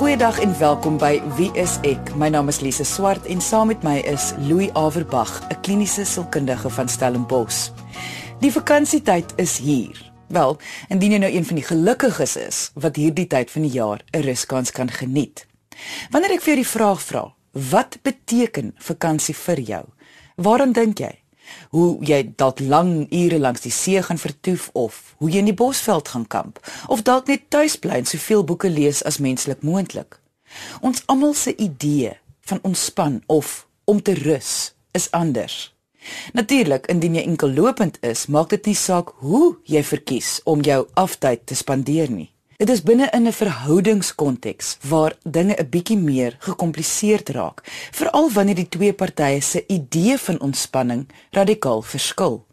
Goeiedag en welkom by Wie is ek? My naam is Lise Swart en saam met my is Louis Averbag, 'n kliniese sielkundige van Stellenbosch. Die vakansietyd is hier. Wel, indien jy nou een van die gelukkiges is wat hierdie tyd van die jaar 'n ruskans kan geniet. Wanneer ek vir jou die vraag vra, wat beteken vakansie vir jou? Waaraan dink jy? Hoe jy dalk lang ure langs die see gaan vertoef of hoe jy in die bosveld gaan kamp of dalk net tuis bly en soveel boeke lees as menslik moontlik. Ons almal se idee van ontspan of om te rus is anders. Natuurlik, indien jy enkel lopend is, maak dit nie saak hoe jy verkies om jou aftyd te spandeer nie. Dit is binne in 'n verhoudingskonteks waar dinge 'n bietjie meer gekompliseerd raak, veral wanneer die twee partye se idee van ontspanning radikaal verskil.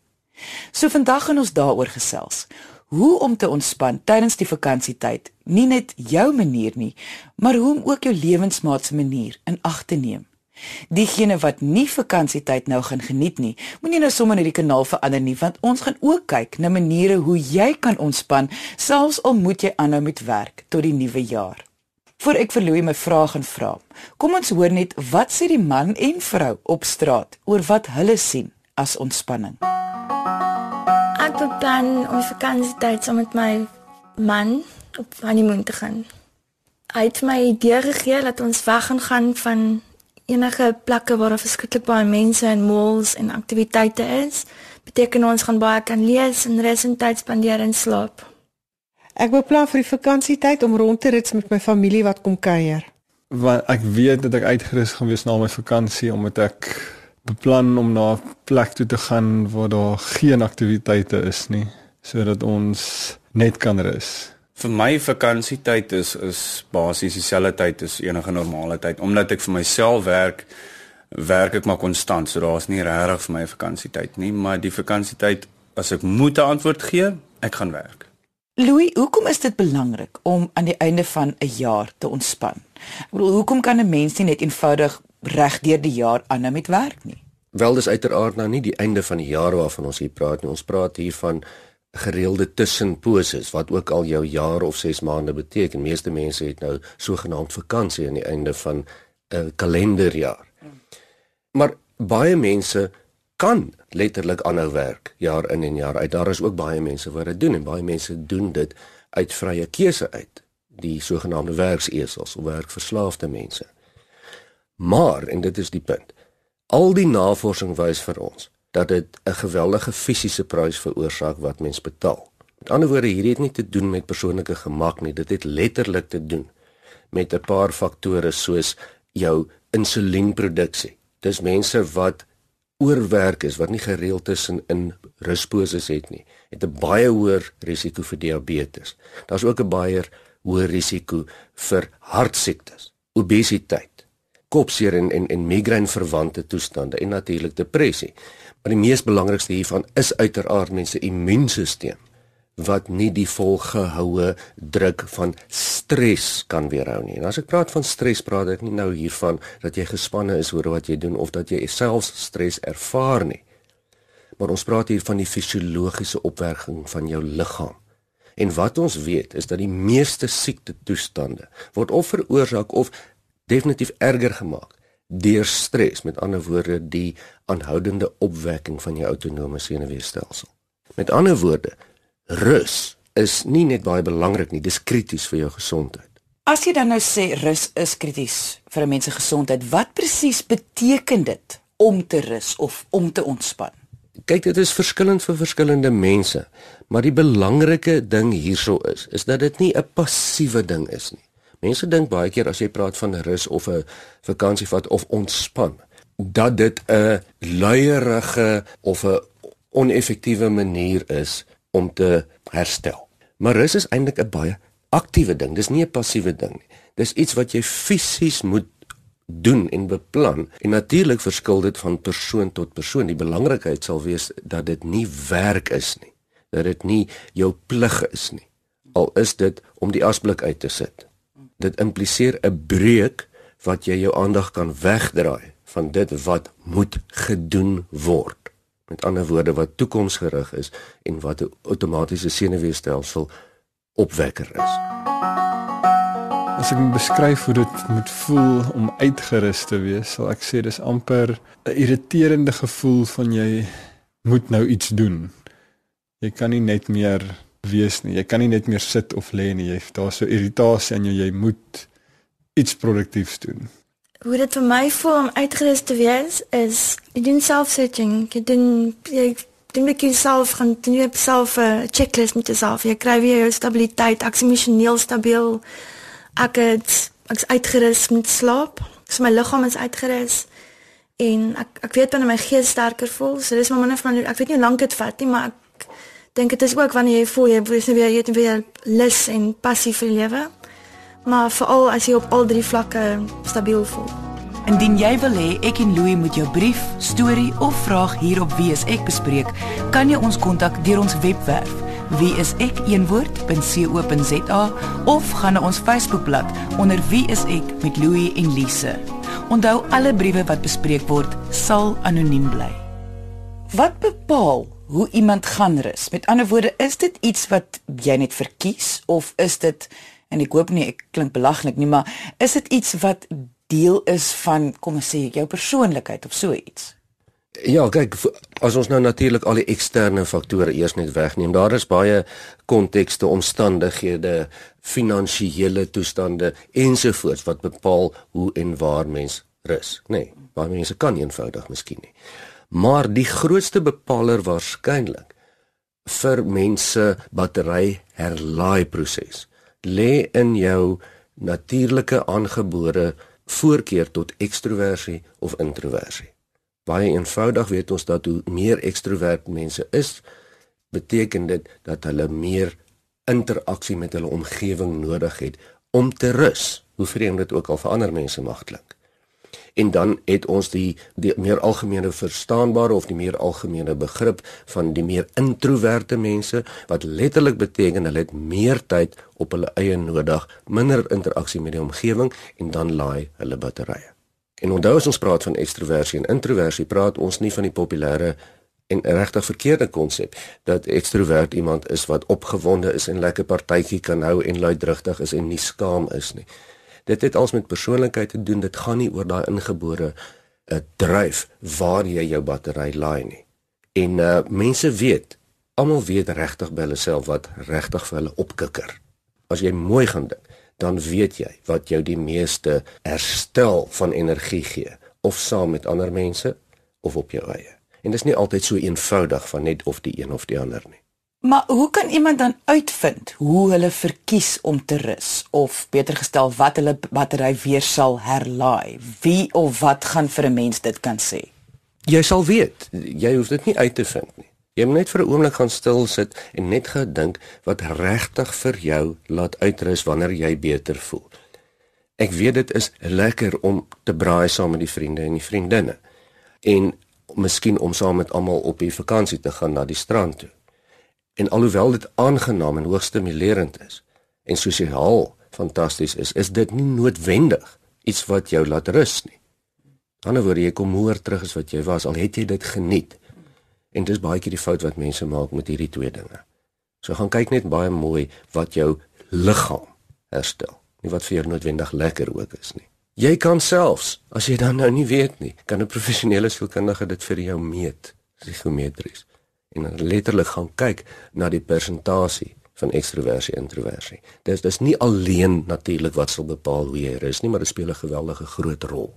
So vandag gaan ons daaroor gesels. Hoe om te ontspan tydens die vakansietyd, nie net jou manier nie, maar hoe om ook jou lewensmaat se manier in ag te neem. Diegene wat nie vakansietyd nou gaan geniet nie, moenie nou sommer net die kanaal verander nie, want ons gaan ook kyk na maniere hoe jy kan ontspan, selfs al moet jy aanhou met werk tot die nuwe jaar. Voor ek verlooi my vraag en vra. Kom ons hoor net wat sê die man en vrou op straat oor wat hulle sien as ontspanning. Ek beplan om vakansietyd saam met my man op honeymoon te gaan. Hy het my idee gegee dat ons weg gaan van enige plekke waar daar verskriklik baie mense en malls en aktiwiteite is, beteken ons gaan baie kan lees en rus en tyd spandeer en slaap. Ek beplan vir die vakansietyd om rond te rit met my familie wat kom kuier. Want ek weet dat ek uitgerus gaan wees na my vakansie omdat ek beplan om na 'n plek toe te gaan waar daar geen aktiwiteite is nie, sodat ons net kan rus. Vir my vakansietyd is is basies dieselfde tyd as enige normale tyd. Omdat ek vir myself werk werk ek maar konstant. So daar's nie regtig vir my vakansietyd nie. Maar die vakansietyd as ek moet 'n antwoord gee ek gaan werk. Louis hoekom is dit belangrik om aan die einde van 'n jaar te ontspan? Ek bedoel hoekom kan 'n mens nie net eenvoudig reg deur die jaar aanhou met werk nie? Wel dis uiteraard nou nie die einde van die jaar waarvan ons hier praat nie. Ons praat hier van gereelde tussenposes wat ook al jou jaar of 6 maande beteken. Meeste mense het nou sogenaamd vakansie aan die einde van 'n kalenderjaar. Maar baie mense kan letterlik aanhou werk jaar in en jaar uit. Daar is ook baie mense wat dit doen en baie mense doen dit uit vrye keuse uit. Die sogenaamde werksesels of werkverslaafde mense. Maar en dit is die punt. Al die navorsing wys vir ons dat dit 'n geweldige fisiese prys veroorsaak wat mens betaal. Met ander woorde, hierdie het nie te doen met persoonlike gemak nie, dit het letterlik te doen met 'n paar faktore soos jou insulienproduksie. Dis mense wat oorwerk is, wat nie gereeld in, in rusposes het nie, het 'n baie hoër risiko vir diabetes. Daar's ook 'n baie hoër risiko vir hartsiektes, obesiteit, kopseer en en, en migraine verwante toestande en natuurlik depressie. Maar die mees belangrikste hiervan is uiteraard mense immuunstelsel wat nie die volgehoue druk van stres kan weerhou nie. En as ek praat van stres, praat ek nie nou hiervan dat jy gespanne is oor wat jy doen of dat jy self stres ervaar nie. Maar ons praat hier van die fisiologiese opwerking van jou liggaam. En wat ons weet is dat die meeste siekte toestande word of veroorsaak of definitief erger gemaak deur stres, met ander woorde die aanhoudende opwekking van jou autonome senuweestelsel. Met ander woorde, rus is nie net baie belangrik nie, dis krities vir jou gesondheid. As jy dan nou sê rus is krities vir 'n mens se gesondheid, wat presies beteken dit om te rus of om te ontspan? Kyk, dit is verskillend vir verskillende mense, maar die belangrike ding hierso is, is dat dit nie 'n passiewe ding is nie. Mense dink baie keer as jy praat van rus of 'n vakansievat of ontspan, dat dit 'n luierige of 'n oneffektiewe manier is om te herstel. Maar rus is eintlik 'n baie aktiewe ding. Dis nie 'n passiewe ding nie. Dis iets wat jy fisies moet doen en beplan. En natuurlik verskil dit van persoon tot persoon. Die belangrikheid sal wees dat dit nie werk is nie. Dat dit nie jou plig is nie. Al is dit om die asblik uit te sit dit impliseer 'n breuk wat jy jou aandag kan wegdraai van dit wat moet gedoen word. Met ander woorde wat toekomsgerig is en wat 'n outomatiese senuweestelsel opwekker is. As ek beskryf hoe dit moet voel om uitgerus te wees, sal ek sê dis amper 'n irriterende gevoel van jy moet nou iets doen. Jy kan nie net meer wees nie. Jy kan nie net meer sit of lê nie. Jy daar's so irritasie in jou. Jy moet iets produktiefs doen. Hoe dit vir my voel om uitgerus te wees is jy doen self-searching. Jy doen jy doen met jouself gaan doen jy self 'n checklist met jouself. Jy kry weer jou stabiliteit, ek is emosioneel stabiel. Ek het ek's uitgerus met slaap. So my liggaam is uitgerus en ek ek weet wanneer my gees sterker voel. So dis maar minder van ek weet nie hoe lank dit vat nie, maar ek dink dit is ook wanneer jy voel jy is weer jy het weer lus en passie vir lewe. Maar veral as jy op al drie vlakke stabiel voel. Indien jy wil hê ek en Louie moet jou brief, storie of vraag hier op Wie is ek bespreek, kan jy ons kontak deur ons webwerf wieisek.co.za of gaan na ons Facebookblad onder Wie is ek met Louie en Lise. Onthou alle briewe wat bespreek word sal anoniem bly. Wat bepaal hoe iemand gaan rus? Met ander woorde, is dit iets wat jy net verkies of is dit en ek hoop nie ek klink belaglik nie, maar is dit iets wat deel is van kom ons sê jou persoonlikheid of so iets. Ja, kyk, as ons nou natuurlik al die eksterne faktore eers net wegneem, daar is baie kontekste, omstandighede, finansiële toestande ensovoorts wat bepaal hoe en waar mens rus, nê. Nee, baie mense kan eenvoudig miskien nie. Maar die grootste bepaler waarskynlik vir mense battery herlaai proses lê in jou natuurlike aangebore voorkeur tot ekstroversie of introversie. Baie eenvoudig weet ons dat hoe meer ekstrovert mense is, beteken dit dat hulle meer interaksie met hulle omgewing nodig het om te rus. Hoe vreemd dit ook al vir ander mense mag klink en dan het ons die die meer algemene verstaanbare of die meer algemene begrip van die meer introverte mense wat letterlik beteken hulle het meer tyd op hulle eie nodig, minder interaksie met die omgewing en dan laai hulle batterye. En onthou as ons praat van ekstroversie en introversie, praat ons nie van die populêre en regtig verkeerde konsep dat ekstrovert iemand is wat opgewonde is en lekker partytjie kan hou en luidrigtig is en nie skaam is nie dit het als met persoonlikheid te doen. Dit gaan nie oor daai ingebore 'n uh, dryf waar jy jou battery laai nie. En uh mense weet, almal weet regtig by hulle self wat regtig vir hulle opkikker. As jy mooi gaan dink, dan weet jy wat jou die meeste herstel van energie gee, of saam met ander mense of op jou eie. En dit is nie altyd so eenvoudig van net of die een of die ander nie. Maar hoe kan iemand dan uitvind hoe hulle verkies om te rus of beter gestel wat hulle battery weer sal herlaai? Wie of wat gaan vir 'n mens dit kan sê? Jy sal weet. Jy hoef dit nie uit te vind nie. Jy moet net vir 'n oomblik gaan stil sit en net gedink wat regtig vir jou laat uitrus wanneer jy beter voel. Ek weet dit is lekker om te braai saam met die vriende en die vriendinne en miskien om saam met almal op 'n vakansie te gaan na die strand toe. En alhoewel dit aangenaam en hoogs stimulerend is en sosiaal fantasties is, is dit nie noodwendig iets wat jou laat rus nie. Aan die ander woorde, jy kom hoër terug as wat jy was al het jy dit geniet. En dis baie keer die fout wat mense maak met hierdie twee dinge. So gaan kyk net baie mooi wat jou liggaam herstel, nie wat vir jou noodwendig lekker ook is nie. Jy kan selfs, as jy dan nou nie weet nie, kan 'n professionele sielkundige dit vir jou meet, psigometries en letterlik gaan kyk na die persentasie van ekstroversie introversie. Dis dis nie alleen natuurlik wat sal bepaal hoe jy is nie, maar dit speel 'n geweldige groot rol.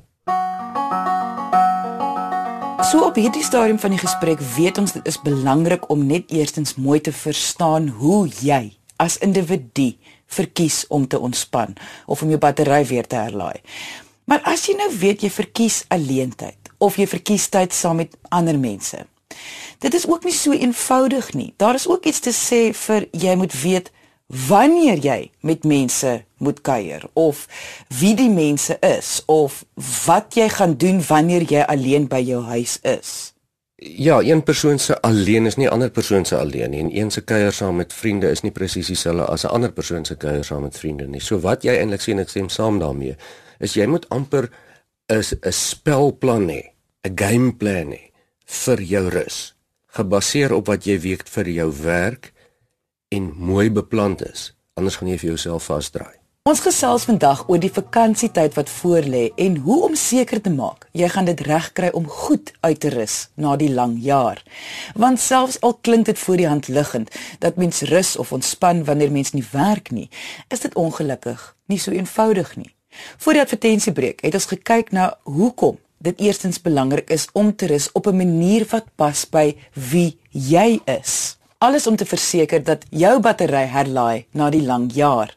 So op hierdie stadium van die gesprek weet ons dit is belangrik om net eerstens mooi te verstaan hoe jy as individu verkies om te ontspan of om jou battery weer te herlaai. Maar as jy nou weet jy verkies alleentyd of jy verkies tyd saam met ander mense, Dit is ook nie so eenvoudig nie. Daar is ook iets te sê vir jy moet weet wanneer jy met mense moet kuier of wie die mense is of wat jy gaan doen wanneer jy alleen by jou huis is. Ja, een persoon se alleen is nie ander persoon se alleen nie en een se kuier saam met vriende is nie presies dieselfde as 'n ander persoon se kuier saam met vriende nie. So wat jy eintlik sê en ek stem saam daarmee, is jy moet amper 'n 'n spelplan hê, 'n gameplan hê vir jou rus gebaseer op wat jy weet vir jou werk en mooi beplan is anders gaan jy vir jouself vasdraai Ons gesels vandag oor die vakansietyd wat voorlê en hoe om seker te maak jy gaan dit regkry om goed uit te rus na die lang jaar. Want selfs al klink dit voor die hand liggend dat mens rus of ontspan wanneer mens nie werk nie, is dit ongelukkig nie so eenvoudig nie. Voor die advertensiebreek het ons gekyk na hoekom dit eerstens belangrik is om te rus op 'n manier wat pas by wie jy is. Alles om te verseker dat jou battery herlaai na die lang jaar.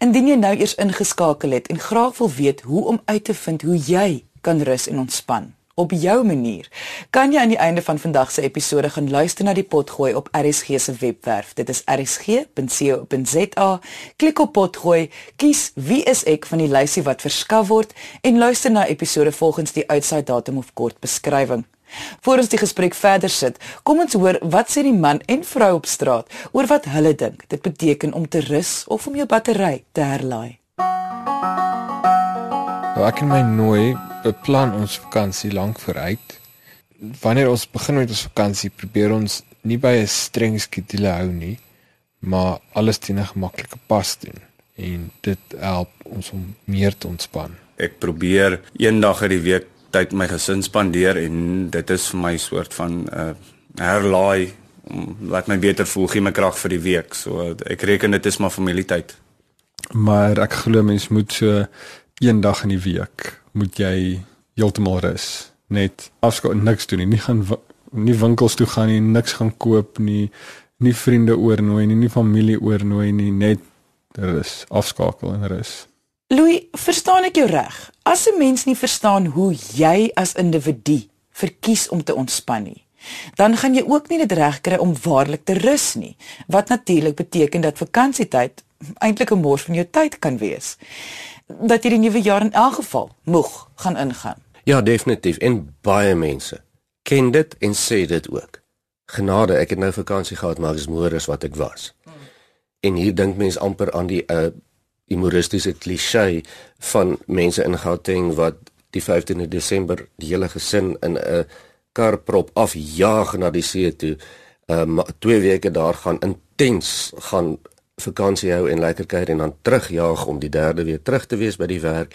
Indien jy nou eers ingeskakel het en graag wil weet hoe om uit te vind hoe jy kan rus en ontspan op jou manier, kan jy aan die einde van vandag se episode gaan luister na die potgooi op RSG se webwerf. Dit is rsg.co.za. Klik op potgooi, kies wie is ek van die lysie wat verskaf word en luister na episode volgens die uitsaai datum of kort beskrywing. Voor ons die gesprek verder sit, kom ons hoor wat sê die man en vrou op straat oor wat hulle dink dit beteken om te rus of om jou battery te herlaai. Nou ek en my nooi beplan ons vakansie lank vooruit. Wanneer ons begin met ons vakansie, probeer ons nie by 'n streng skedule hou nie, maar alles teen 'n gemaklike pas doen en dit help ons om meer te ontspan. Ek probeer een dag uit die week tyd met my gesin spandeer en dit is vir my soort van 'n uh, herlaai om laat my beter voel, gee my krag vir die week. So ek reken dit is maar familietyd. Maar ek glo mens moet so een dag in die week moet jy heeltemal rus. Net afskakel niks doen nie. Nie gaan nie winkels toe gaan nie, niks gaan koop nie, nie vriende oornooi nie, nie familie oornooi nie, net rus, afskakel en rus. Louis, verstaan ek jou reg? As 'n mens nie verstaan hoe jy as individu verkies om te ontspan nie, dan gaan jy ook nie dit reg kry om waarlik te rus nie, wat natuurlik beteken dat vakansietyd eintlik 'n mors van jou tyd kan wees. Dat jy die nuwe jaar in elk geval moeg gaan ingaan. Ja, definitief en baie mense ken dit en sê dit ook. Genade, ek het nou vakansie gehad, maar ek is moer as wat ek was. En hier dink mense amper aan die uh, humoristiese klise van mense in Gauteng wat die 15de Desember die hele gesin in 'n karprop afjaag na die see toe. Ehm um, twee weke daar gaan intens gaan vakansie hou en lekker kuier en dan terugjaag om die derde weer terug te wees by die werk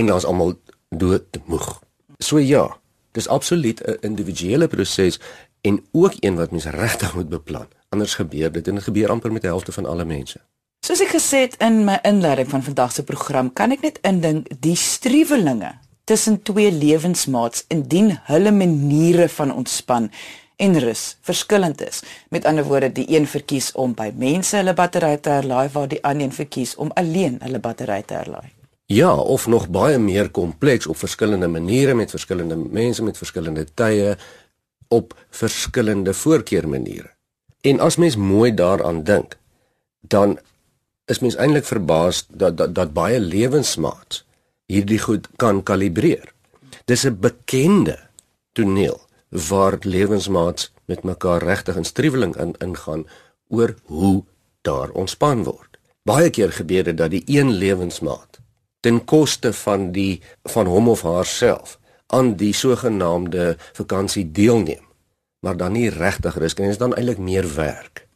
en ons almal dood moeg. So ja, dis absoluut 'n individuele proses en ook een wat mens regtig moet beplan. Anders gebeur dit en dit gebeur amper met die helfte van alle mense. Soos ek gesê het in my inleiding van vandag se program, kan ek net indink die struwelinge tussen twee lewensmaats indien hulle maniere van ontspan en rus verskillend is. Met ander woorde, die een verkies om by mense hulle battery te herlaai waar die ander een verkies om alleen hulle battery te herlaai. Ja, of nog baie meer kompleks op verskillende maniere met verskillende mense met verskillende tye op verskillende voorkeurmaniere. En as mens mooi daaraan dink, dan is mens eintlik verbaas dat dat dat baie lewensmaats hierdie goed kan kalibreer. Dis 'n bekende toneel waar lewensmaats met mekaar regtig in striweling in ingaan oor hoe daar ontspan word. Baie keer gebeur dit dat die een lewensmaat ten koste van die van hom of haarself aan die sogenaamde vakansie deelneem, maar dan nie regtig rus nie, is dan eintlik meer werk.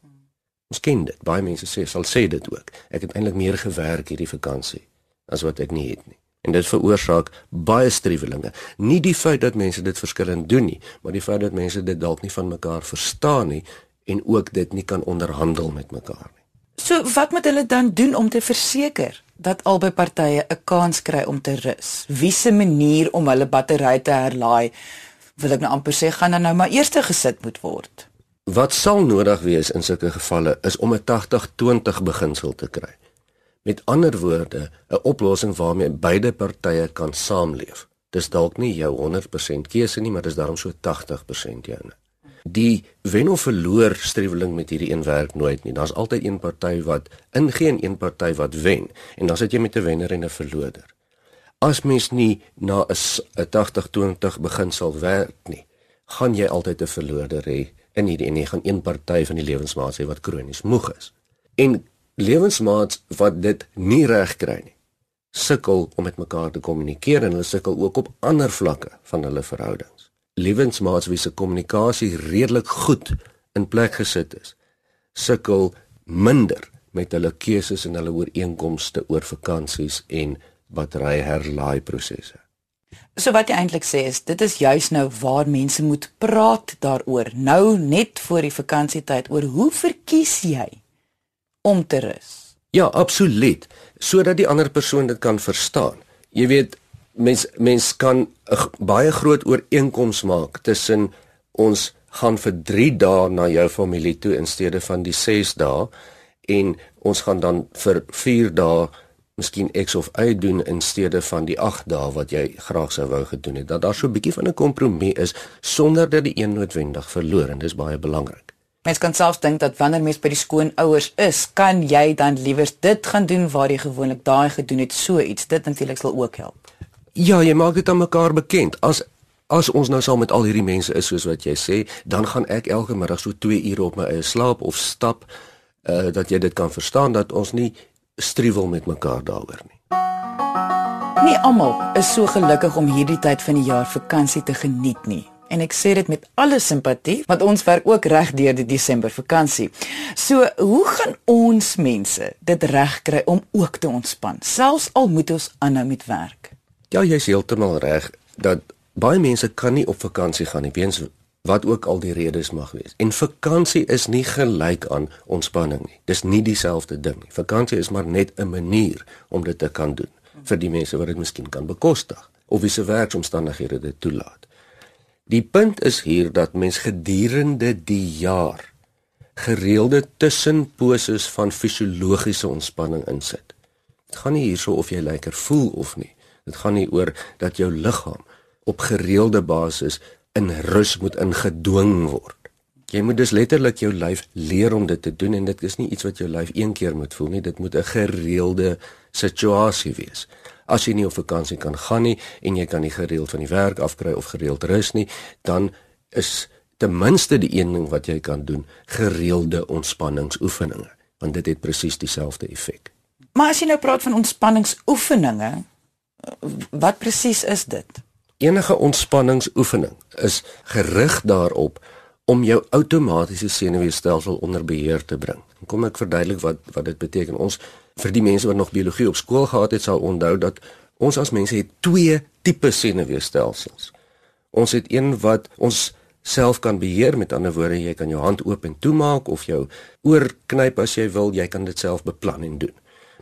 Ons ken dit. Baie mense sê sal sê dit ook. Ek het eintlik meer gewerk hierdie vakansie as wat ek nie het nie. En dit veroorsaak baie striwelinge. Nie die feit dat mense dit verskillend doen nie, maar die feit dat mense dit dalk nie van mekaar verstaan nie en ook dit nie kan onderhandel met mekaar nie. So wat moet hulle dan doen om te verseker dat albei partye 'n kans kry om te rus? Wie se manier om hulle battery te herlaai wil ek nou amper sê gaan dan nou maar eers gesit moet word? Wat sal nodig wees in sulke gevalle is om 'n 80-20 beginsel te kry. Met ander woorde, 'n oplossing waarmee beide partye kan saamleef. Dis dalk nie jou 100% keuse nie, maar dis daarom so 80% joune. Die wen of verloor streweling met hierdie een werk nooit nie. Daar's altyd een party wat ingee en een party wat wen en dan sit jy met 'n wenner en 'n verloder. As mens nie na 'n 80-20 beginsel werk nie, gaan jy altyd 'n verloder hê in hierdie en jy gaan een party van die lewensmaat sê wat kronies moeg is. En lewensmaats wat dit nie reg kry nie, sukkel om met mekaar te kommunikeer en hulle sukkel ook op ander vlakke van hulle verhoudings. Lewensmaats wie se kommunikasie redelik goed in plek gesit is, sukkel minder met hulle keuses en hulle ooreenkomste oor vakansies en battery herlaai prosesse. So wat jy eintlik sê is dit is juis nou waar mense moet praat daaroor. Nou net voor die vakansietyd oor hoe verkies jy om te rus? Ja, absoluut, sodat die ander persoon dit kan verstaan. Jy weet, mens mens kan 'n baie groot ooreenkoms maak tussen ons gaan vir 3 dae na jou familie toe in steede van die 6 dae en ons gaan dan vir 4 dae miskien X of Y doen in steede van die 8 dae wat jy graag sou wou gedoen het. Dat daar so 'n bietjie van 'n kompromie is sonder dat die een noodwendig verloor en dis baie belangrik. Mens kan selfs dink dat wanneer mens by die skoonouers is, kan jy dan liewer dit gaan doen waar jy gewoonlik daai gedoen het, so iets. Dit natuurlik sal ook help. Ja, jy maak dit aan mekaar bekend. As as ons nou saam met al hierdie mense is soos wat jy sê, dan gaan ek elke middag so 2 ure op my eie slaap of stap uh dat jy dit kan verstaan dat ons nie struwel met mekaar daaroor nie. Nie almal is so gelukkig om hierdie tyd van die jaar vakansie te geniet nie. En ek sê dit met alle simpatie, want ons werk ook reg deur die Desember vakansie. So, hoe gaan ons mense dit regkry om ook te ontspan, selfs al moet ons aanhou met werk? Ja, jy's heeltemal reg dat baie mense kan nie op vakansie gaan nie weens wat ook al die redes mag wees. En vakansie is nie gelyk aan ontspanning nie. Dis nie dieselfde ding nie. Vakansie is maar net 'n manier om dit te kan doen vir die mense wat dit miskien kan bekostig of wie se werksomstandighede dit toelaat. Die punt is hier dat mens gedurende die jaar gereelde tussenposes van fisiologiese ontspanning insit. Dit gaan nie hierso of jy lekker voel of nie. Dit gaan nie oor dat jou liggaam op gereelde basis in rus moet ingedwing word. Jy moet dus letterlik jou lyf leer om dit te doen en dit is nie iets wat jou lyf een keer moet voel nie, dit moet 'n gereelde situasie wees. As jy nie op vakansie kan gaan nie en jy kan nie gereeld van die werk afkry of gereeld rus nie, dan is ten minste die een ding wat jy kan doen, gereelde ontspanningsoefeninge, want dit het presies dieselfde effek. Maar as jy nou praat van ontspanningsoefeninge, wat presies is dit? Enige ontspanningsoefening is gerig daarop om jou outomatiese senuweestelsel onder beheer te bring. Kom ek verduidelik wat wat dit beteken. Ons vir die mense wat nog biologie op skool gehad het, sal onthou dat ons as mense het twee tipe senuweestelsels. Ons het een wat ons self kan beheer met ander woorde jy kan jou hand oop en toemaak of jou oor knyp as jy wil, jy kan dit self beplan en doen.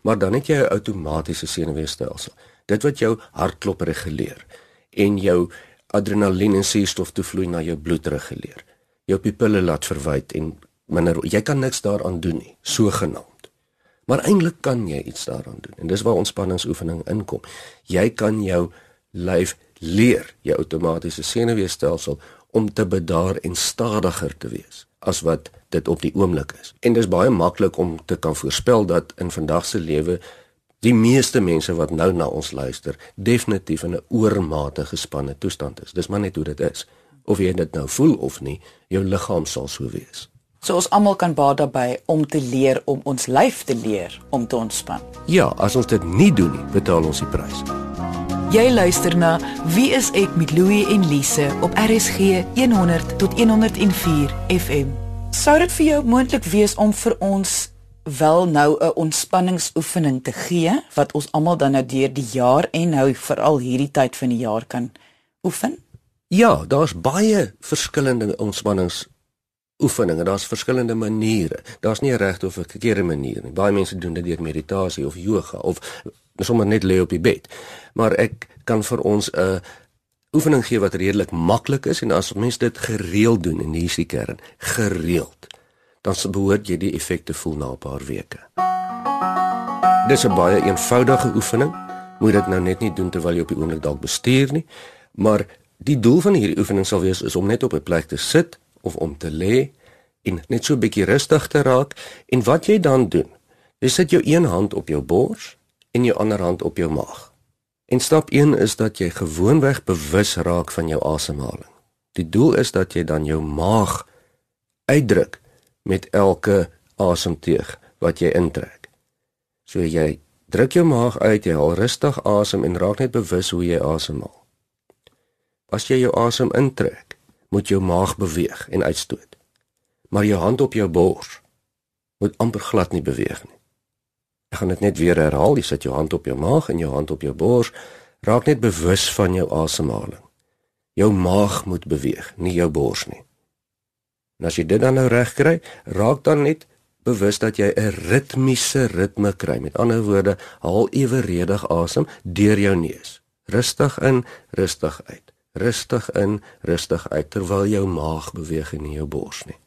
Maar dan het jy 'n outomatiese senuweestelsel. Dit wat jou hartklop reguleer en jou adrenalien en suurstof toevloei na jou bloed reguleer. Jou pupille laat verwyd en minder jy kan niks daaraan doen nie, sogenaamd. Maar eintlik kan jy iets daaraan doen en dis waar ontspanningsoefening inkom. Jy kan jou lyf leer, jou outomatiese senuweestelsel om te bedaar en stadiger te wees as wat dit op die oomblik is. En dis baie maklik om te kan voorspel dat in vandag se lewe die meeste mense wat nou na ons luister, definitief in 'n oormate gespanne toestand is. Dis maar net hoe dit is. Of jy dit nou voel of nie, jou liggaam sal so wees. So ons almal kan baat daarbey om te leer om ons lyf te leer om te ontspan. Ja, as ons dit nie doen nie, betaal ons die prys. Jy luister na Wie is ek met Louie en Lise op RSG 100 tot 104 FM. Sou dit vir jou moontlik wees om vir ons wel nou 'n ontspanningsoefening te gee wat ons almal dan nou deur die jaar en nou veral hierdie tyd van die jaar kan oefen? Ja, daar's baie verskillende ontspanningsoefeninge. Daar's verskillende maniere. Daar's nie 'n regte of 'n verkeerde manier nie. Baie mense doen dit deur meditasie of yoga of sommer net lê op die bed. Maar ek kan vir ons 'n oefening gee wat redelik maklik is en as mens dit gereeld doen en hier is die kern, gereeld dan se behoort jy die effekte voel na 'n paar weke. Dis 'n baie eenvoudige oefening. Moet dit nou net nie doen terwyl jy op die oomblik dalk bestuur nie, maar die doel van hierdie oefening sal wees is om net op 'n plek te sit of om te lê en net so 'n bietjie rustig te raak en wat jy dan doen, jy sit jou een hand op jou bors en jou ander hand op jou maag. En stap 1 is dat jy gewoonweg bewus raak van jou asemhaling. Die doel is dat jy dan jou maag uitdruk met elke asemteug wat jy intrek. So jy druk jou maag uit, jy haal rustig asem en raak net bewus hoe jy asemhaal. As jy jou asem intrek, moet jou maag beweeg en uitstoot. Maar jou hand op jou bors moet amper glad nie beweeg nie. Ek gaan dit net weer herhaal. Jy sit jou hand op jou maag en jou hand op jou bors. Raak net bewus van jou asemhaling. Jou maag moet beweeg, nie jou bors nie. En as jy dit dan nou reg kry, raak dan net bewus dat jy 'n ritmiese ritme kry. Met ander woorde, haal eweredig asem deur jou neus. Rustig in, rustig uit. Rustig in, rustig uit terwyl jou maag beweeg en nie jou bors nie.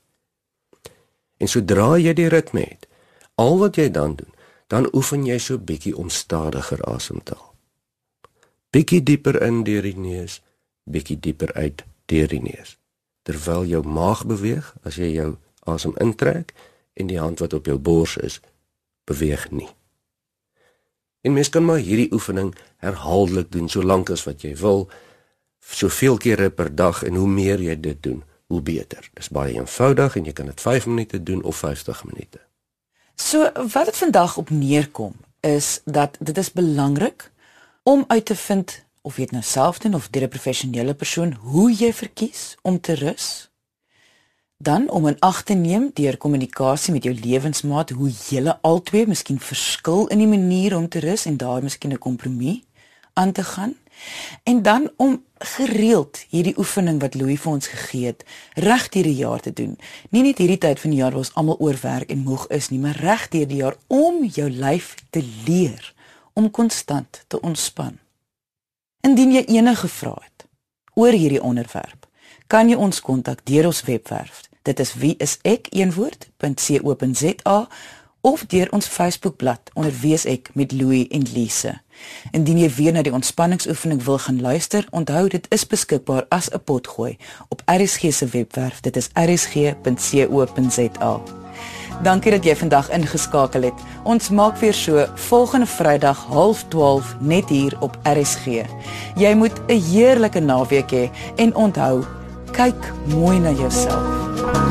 En sodra jy die ritme het, al wat jy dan doen, dan oefen jy so bietjie om stadiger asem te haal. Bietjie dieper in deur die neus, bietjie dieper uit deur die neus. Terwyl jou maag beweeg, as jy jou asem intrek en die hand wat op jou bors is, beweeg nie. En mens kan maar hierdie oefening herhaaldelik doen solank as wat jy wil, soveel kere per dag en hoe meer jy dit doen, hoe beter. Dis baie eenvoudig en jy kan dit 5 minute doen of 50 minute. So wat dit vandag op neerkom is dat dit is belangrik om uit te vind of jy dit nou self doen of deur 'n professionele persoon hoe jy verkies om te rus dan om in ag te neem deur kommunikasie met jou lewensmaat hoe julle albei miskien verskil in die manier om te rus en daar miskien 'n kompromie aan te gaan En dan om gereeld hierdie oefening wat Louis vir ons gegee het reg deur die jaar te doen. Nie net hierdie tyd van die jaar waar ons almal oorwerk en moeg is nie, maar reg deur die jaar om jou lyf te leer om konstant te ontspan. Indien jy enige vrae het oor hierdie onderwerp, kan jy ons kontak deur ons webwerf. Dit is wieisek1woord.co.za of deur ons Facebookblad onder wie is ek met Louie en Lise. Indien jy weer na die ontspanningsoefening wil gaan luister, onthou dit is beskikbaar as 'n potgooi op RSG se webwerf. Dit is rsg.co.za. Dankie dat jy vandag ingeskakel het. Ons maak weer so volgende Vrydag 12:30 net hier op RSG. Jy moet 'n heerlike naweek hê en onthou, kyk mooi na jouself.